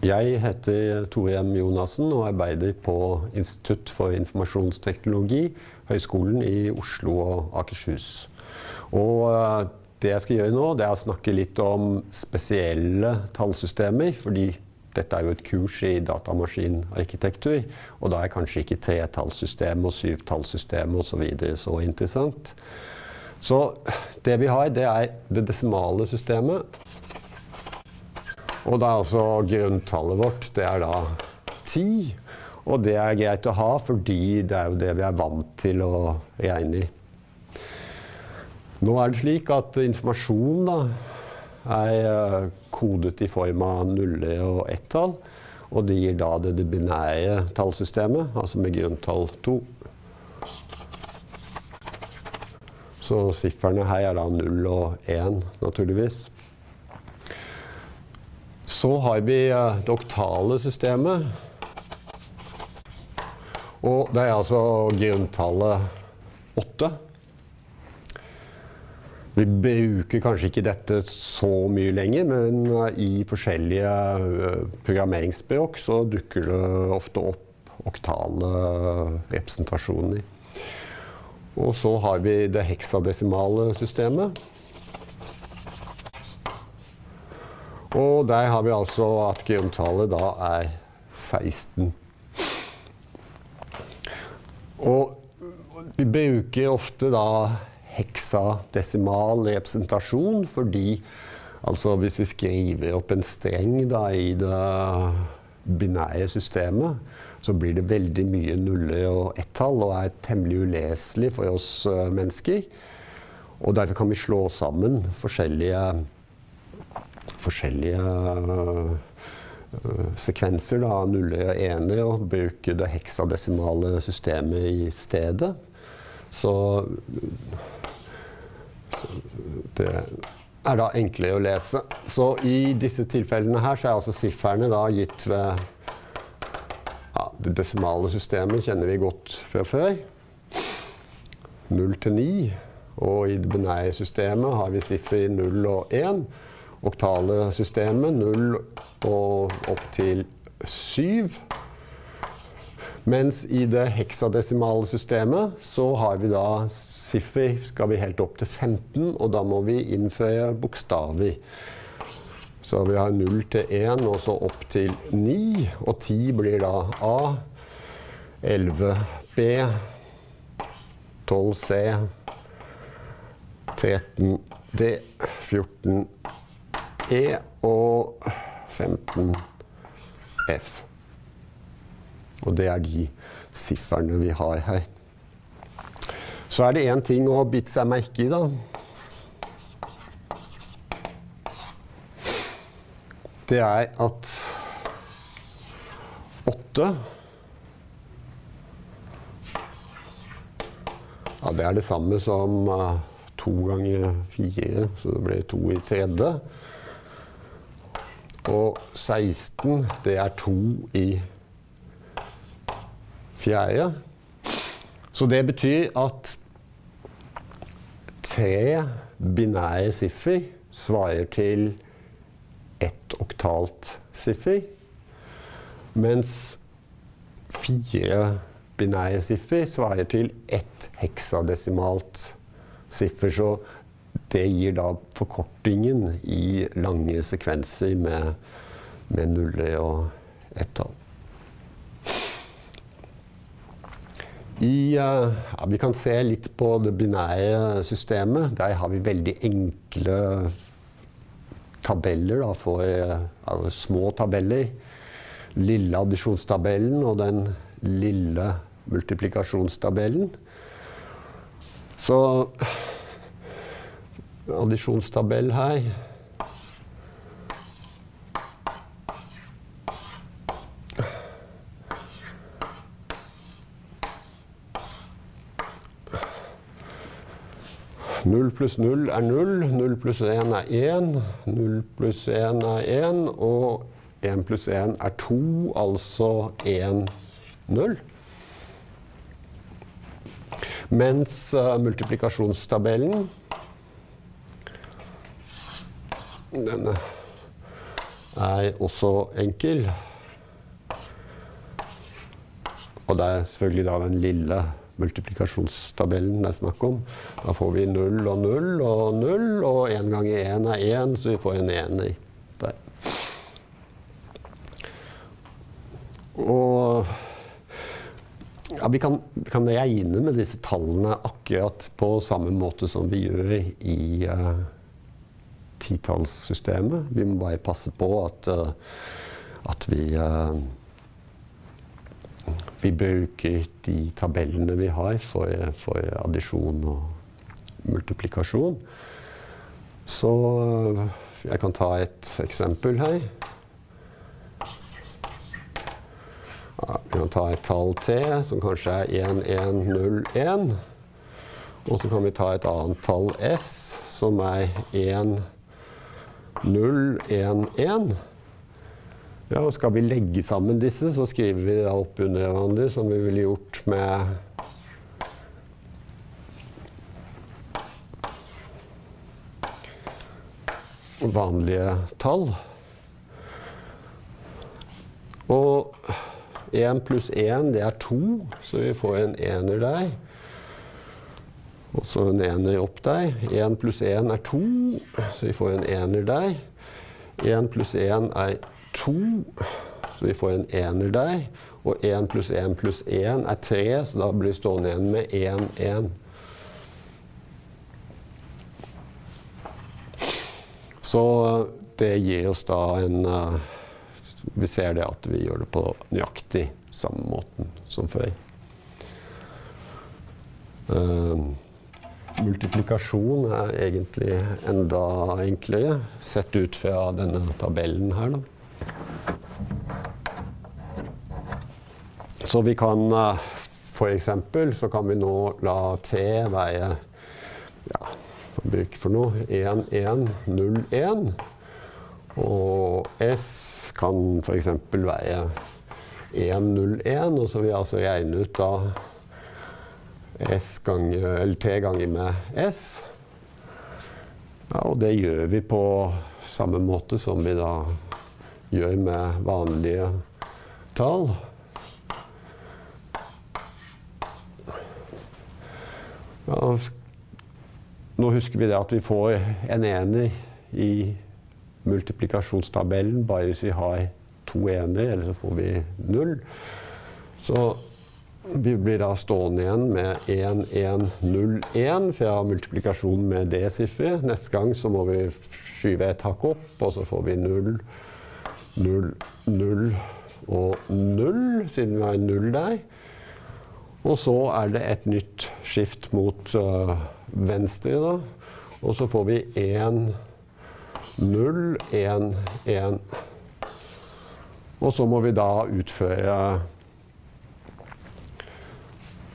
Jeg heter Tore M. Jonassen og arbeider på Institutt for informasjonsteknologi, Høgskolen i Oslo og Akershus. Og eh, det jeg skal gjøre nå, det er å snakke litt om spesielle tallsystemer. fordi dette er jo et kurs i datamaskinarkitektur, og da er kanskje ikke tretallssystemet og syvtallssystemet osv. Så, så interessant. Så det vi har, det er det desimale systemet. Og da er altså grunntallet vårt det er da 10. Og det er greit å ha, fordi det er jo det vi er vant til å regne i. Nå er det slik at informasjon da, er eh, kodet i form av nuller og ett-tall. Og det gir da det, det binære tallsystemet, altså med grunntall 2. Så sifrene her er da 0 og 1, naturligvis. Så har vi eh, det oktale systemet. Og det er altså grunntallet 8. Vi bruker kanskje ikke dette så mye lenger, men eh, i forskjellige eh, programmeringsspråk så dukker det ofte opp oktale representasjoner. Og så har vi det heksadesimale systemet. Og der har vi altså at grunntallet da er 16. Og vi bruker ofte da heksadesimal representasjon fordi altså hvis vi skriver opp en streng da i det binære systemet, så blir det veldig mye nuller og ett-tall og er temmelig uleselig for oss eh, mennesker. Og derfor kan vi slå sammen forskjellige forskjellige uh, sekvenser, da, nuller og ener, og bruke det heksadesimale systemet i stedet. Så, så, det er da enklere å lese. Så i disse tilfellene her så er altså sifferne da gitt ved ja, Det desimale systemet kjenner vi godt fra før. 0 til 9. Og i det binære systemet har vi siffer 0 og 1 oktale systemet. 0 og opp til 7. Mens i det heksadesimale systemet så har vi da siffer skal vi helt opp til 15, og da må vi innføre bokstaver. Så vi har 0 til 1, og så opp til 9. Og 10 blir da A, 11 B, 12 C, 13 D, 14 E og 15 F. Og det er de sifrene vi har her. Så er det én ting å bite seg merke i, da. Det er at åtte Ja, det er det samme som uh, to ganger fire, så det blir to i tredje. Og 16, det er to i fjerde. Så det betyr at tre binære siffer svarer til ett oktalt siffer. Mens fire binære siffer svarer til ett heksadesimalt siffer. Så det gir da forkortingen i lange sekvenser med, med nuller og ett-tall. Uh, ja, vi kan se litt på det binære systemet. Der har vi veldig enkle tabeller da, for altså, små tabeller. Lille addisjonstabellen og den lille multiplikasjonstabellen. Så addisjonstabell her. Null pluss null er null, null pluss én er én, null pluss én er én, og én pluss én er to, altså én null. Mens uh, multiplikasjonstabellen denne er også enkel. Og det er selvfølgelig da den lille multiplikasjonstabellen det er snakk om. Da får vi 0 og 0 og 0, og 1 ganger 1 er 1, så vi får en 1 i der. Og ja, vi kan, kan, regne med disse tallene akkurat på samme måte som vi gjør i uh, titallssystemet. Vi må bare passe på at, uh, at vi uh, vi bruker de tabellene vi har for, for addisjon og multiplikasjon. Så jeg kan ta et eksempel her. Vi kan ta et tall T, som kanskje er 1101. Og så kan vi ta et annet tall S, som er 1011. Ja, og skal vi legge sammen disse, så skriver vi da opp under hverandre, som vi ville gjort med vanlige tall. Og 1 pluss 1, det er 2, så vi får en ener der. Og så en ener opp der. 1 pluss 1 er 2, så vi får en ener der. 1 pluss 1 er 2 to. Så vi får en ener der. Og 1 pluss 1 pluss 1 er 3, så da blir det stående igjen med 1, 1. Så det gir oss da en uh, Vi ser det at vi gjør det på nøyaktig samme måten som før. Uh, multiplikasjon er egentlig enda enklere, sett ut fra denne tabellen her. da. Så vi kan eh, f.eks. så kan vi nå la T veie ja, bruk for noe 1, 1, 0, 1. Og S kan f.eks. veie 1, 0, 1. Og så vil jeg altså regne ut da S ganger, eller T ganger med S. Ja, og det gjør vi på samme måte som vi da gjør med vanlige tall. Ja, nå husker vi at vi får en ener i multiplikasjonstabellen bare hvis vi har to ener, eller så får vi null. Så vi blir da stående igjen med 1, 1, 0, 1 multiplikasjon med det sifferet. Neste gang så må vi skyve et hakk opp, og så får vi 0, 0, 0 og 0, siden vi har en 0 der. Og så er det et nytt skift mot uh, venstre. Da. Og så får vi 1, 0, 1, 1. Og så må vi da utføre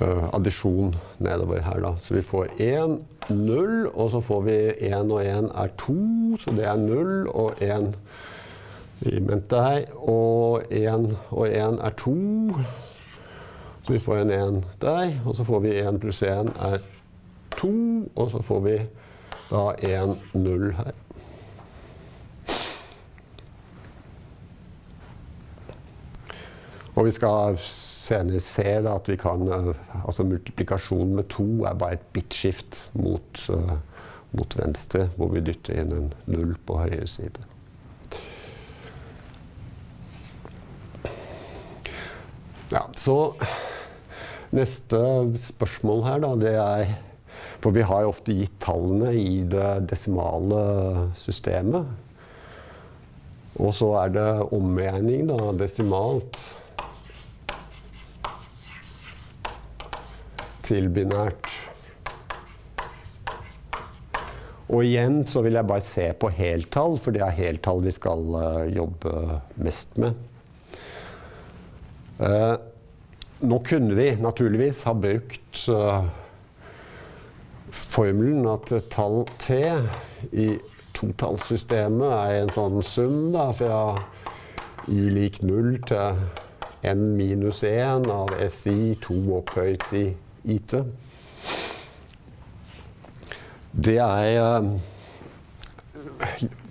addisjon nedover her, da. Så vi får 1, 0, og så får vi 1 og 1 er 2, så det er 0 og 1 i mente her. Og 1 og 1 er 2. Så vi får en 1 der, og så får vi 1 pluss 1 er 2, og så får vi da 1 0 her. Og vi skal senere se da, at vi kan Altså multiplikasjon med to er bare et bitskift mot, uh, mot venstre, hvor vi dytter inn en null på høyre side. Ja, så Neste spørsmål her, da, det er For vi har jo ofte gitt tallene i det desimale systemet. Og så er det omregning, da, desimalt. Til binært. Og igjen så vil jeg bare se på heltall, for det er heltall vi skal uh, jobbe mest med. Uh, nå kunne vi naturligvis ha brukt uh, formelen at tall T i totallssystemet er en sånn sum da, fra i lik null til n minus 1 av SI 2 opphøyt i IT. Det er uh,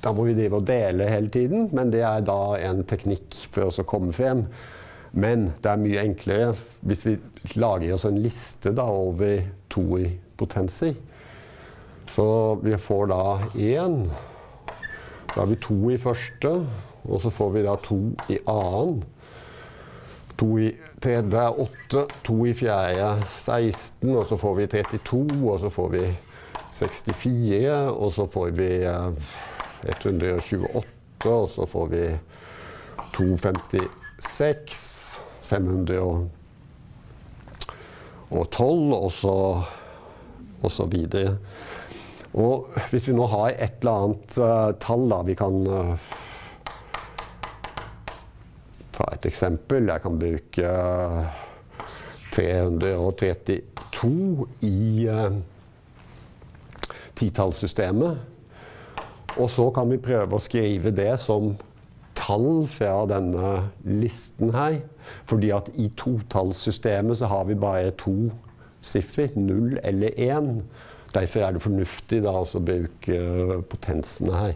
da må vi drive og dele hele tiden, men det er da en teknikk for oss å komme frem. Men det er mye enklere hvis vi lager oss en liste da, over to i potenser. Så vi får da én. Da har vi to i første, og så får vi da to i annen. To i tredje er 8, to i fjerde 16, og så får vi 32, og så får vi 64, og så får vi 128, eh, og så får vi 256, 512, og så, og så videre. Og hvis vi nå har et eller annet uh, tall da, vi kan uh, ta et eksempel. Jeg kan bruke 332 i uh, titallssystemet. Og så kan vi prøve å skrive det som tall fra denne listen her. Fordi at i totallssystemet så har vi bare to siffer, null eller én. Derfor er det fornuftig da, å bruke potensene her.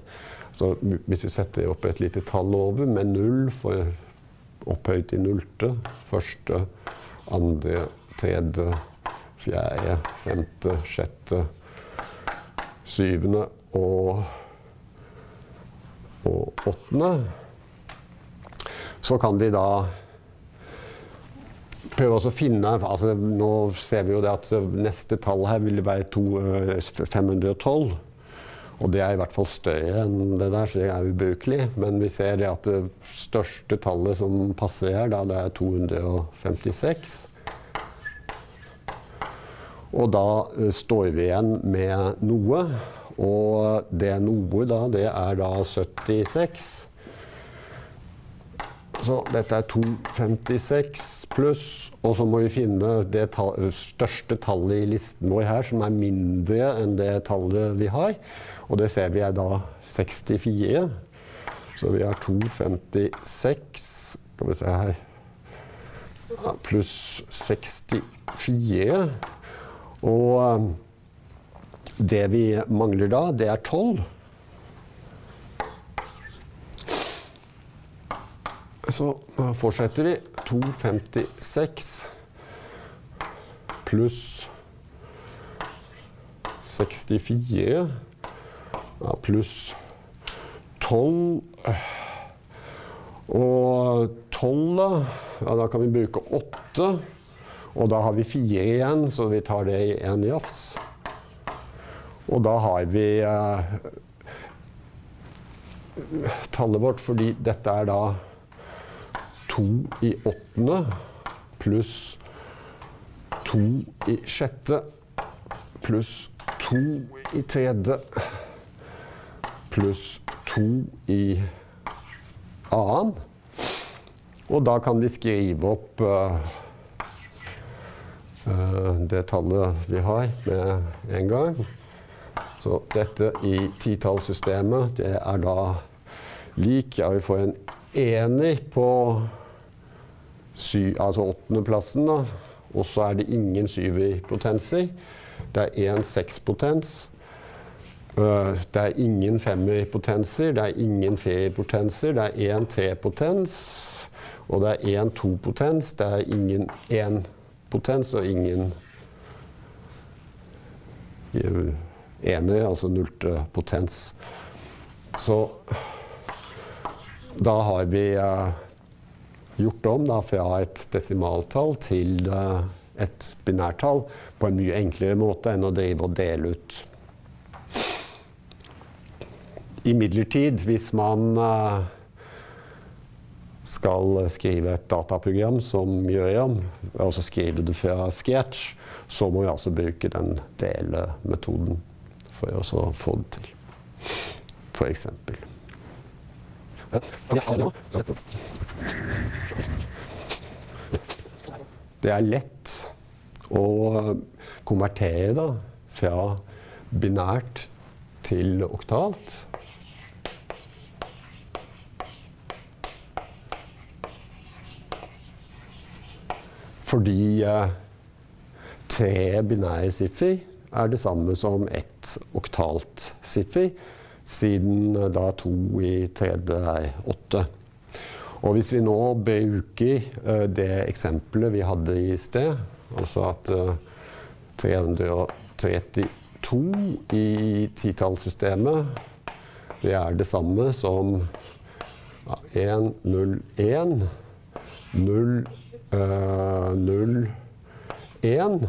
Så hvis vi setter opp et lite tall over med null for opphøyd i nullte, første, andre, tredje, fjerde, femte, sjette, syvende og, og åttende, så kan vi da prøve å finne altså Nå ser vi jo det at neste tall her vil være to, 512. Eh, og det er i hvert fall større enn det der, så det er ubrukelig. Men vi ser det at det største tallet som passer her, da, det er 256. Og da uh, står vi igjen med noe. Og det noe da, det er da 76. Så dette er 256 pluss, og så må vi finne det tall, største tallet i listen vår her, som er mindre enn det tallet vi har. Og det ser vi er da 64. Så vi har 256 Skal vi se her Pluss 64. Og um, det vi mangler da, det er 12. Så fortsetter vi. 256 pluss 64 ja, pluss 12 Og 12, da, ja, da kan vi bruke 8. Og da har vi 4 igjen, så vi tar det i én jafs. Og da har vi eh, tallet vårt, fordi dette er da 2 i åttende pluss 2 i sjette pluss 2 i tredje pluss 2 i annen. Og da kan vi skrive opp uh, det tallet vi har med en gang. Så dette i titallssystemet, det er da lik Ja, vi får en ener på sy, altså åttendeplassen, da. Og så er det ingen syverpotenser. Det er én sekspotens. Øh, det er ingen femmerpotenser, det er ingen feriepotenser, det er én T-potens, og det er én to-potens. Det er ingen én-potens og ingen ener, altså nullte potens. Så da har vi uh, gjort om da, fra et desimaltall til uh, et binærtall på en mye enklere måte enn å drive og dele ut Imidlertid, hvis man eh, skal skrive et dataprogram som Gjøram, altså skrive det fra sketch, så må vi altså bruke den delemetoden for å få det til. Eksempel. Det er lett å konvertere da, fra binært til oktalt. Fordi eh, tre binære siffer er det samme som ett oktalt siffer. Siden da to i tredje åtte. Og hvis vi nå bruker det eksempelet vi hadde i sted, altså at 332 i titallssystemet det er det samme som 1, 0, 1, 0, 0, 1,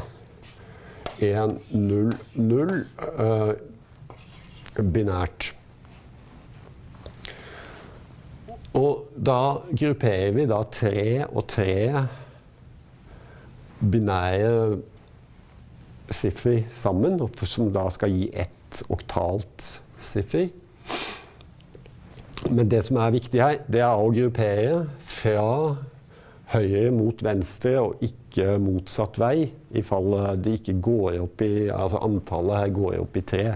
1, 0, 0 binært. Og da grupperer vi da tre og tre binære siffer sammen, som da skal gi ett oktalt siffer. Men det som er viktig her, det er å gruppere fra høyre mot venstre og ikke motsatt vei, i fall det ikke går opp i Altså antallet her går opp i tre.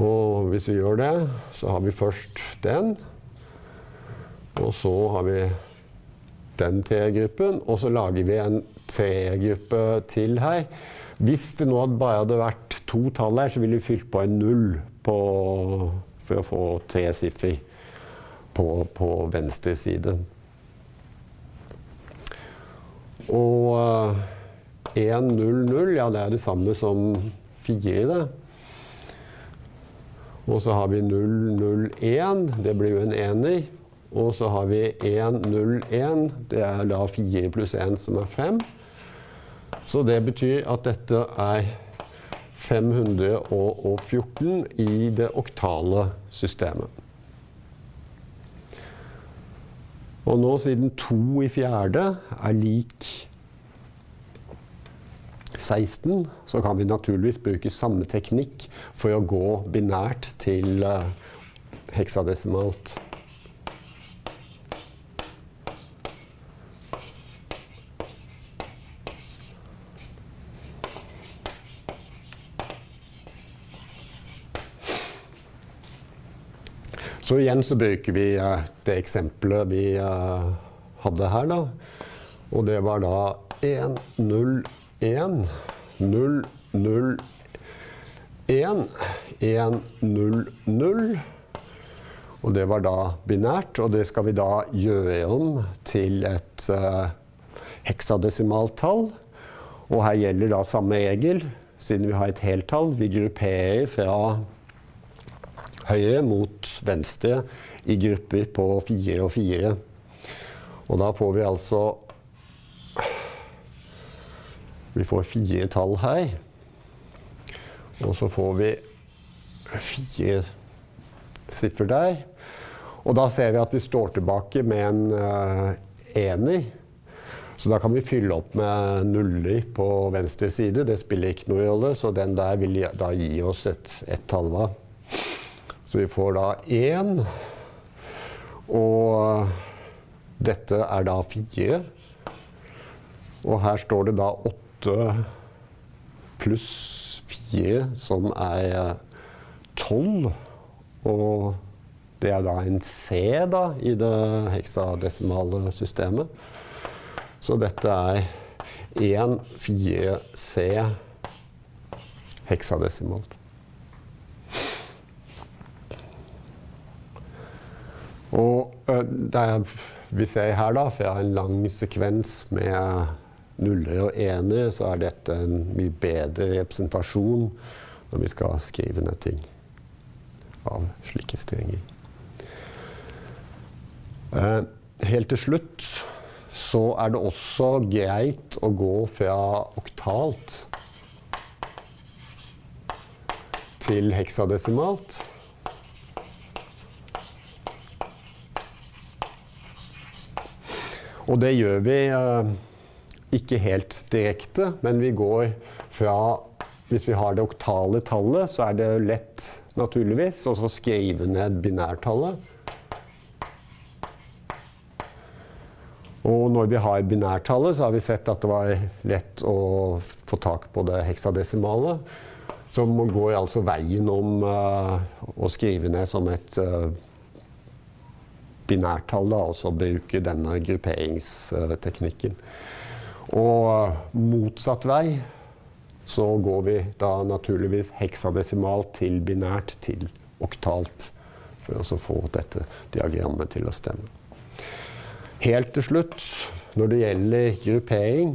Og hvis vi gjør det, så har vi først den. Og så har vi den tregruppen, og så lager vi en tregruppe til her. Hvis det nå bare hadde vært to tall her, så ville vi fylt på en null på for å få tre siffer på, på, venstre side. Og 1,00, ja det er det samme som 4, det. Og så har vi 001, det blir jo en ener. Og så har vi 101, det er da 4 pluss 1 som er 5. Så det betyr at dette er 514 i det oktale systemet. Og nå siden 2 i fjerde er lik 16, så kan vi naturligvis bruke samme teknikk for å gå binært til uh, heksadesimalt. Så igjen så bruker vi uh, det eksempelet vi uh, hadde her, da. Og det var da 1, 0, 1, 0, 0, 1, 1, 0, 0. Og det var da binært, og det skal vi da gjøre om til et uh, heksadesimalt tall. Og her gjelder da samme regel, siden vi har et heltall. Vi grupperer fra høyre mot venstre i grupper på fire og fire. Og da får vi altså Vi får fire tall her. Og så får vi fire siffer der. Og da ser vi at vi står tilbake med en uh, ener. Så da kan vi fylle opp med nuller på venstre side. Det spiller ikke noe rolle, så den der vil da gi oss et, et tall Va? Så vi får da én. Og dette er da fire. Og her står det da åtte pluss fire, som er tolv. Og det er da en C da, i det heksadesimale systemet. Så dette er 1, 4, C heksadesimalt. Og er, vi ser her da, fra en lang sekvens med nuller og ener, så er dette en mye bedre representasjon når vi skal skrive ned ting av slike strenger. Eh, helt til slutt så er det også greit å gå fra oktalt til heksadesimalt. Og det gjør vi uh, ikke helt direkte, men vi går fra Hvis vi har det oktale tallet, så er det lett, naturligvis, å skrive ned binærtallet. Og når vi har binærtallet, så har vi sett at det var lett å få tak på det heksadesimale. Så går altså veien om uh, å skrive ned som et uh, binærtall, da, og så bruke denne grupperingsteknikken. Og motsatt vei, så går vi da naturligvis heksadesimalt til binært til oktalt for å få dette diagrammet til å stemme. Helt til slutt, når det gjelder gruppering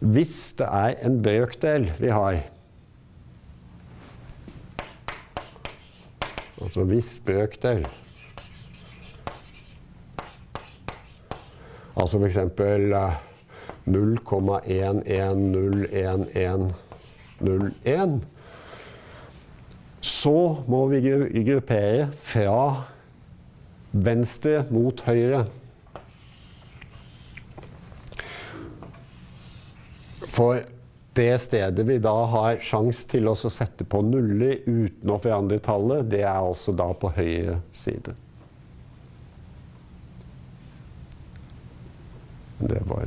Hvis det er en brøkdel vi har Altså hvis brøkdel Altså f.eks. 0,11011101 så må vi gruppere fra venstre mot høyre. For det stedet vi da har sjanse til å sette på nuller uten å forandre tallet, det er altså da på høyre side. Det var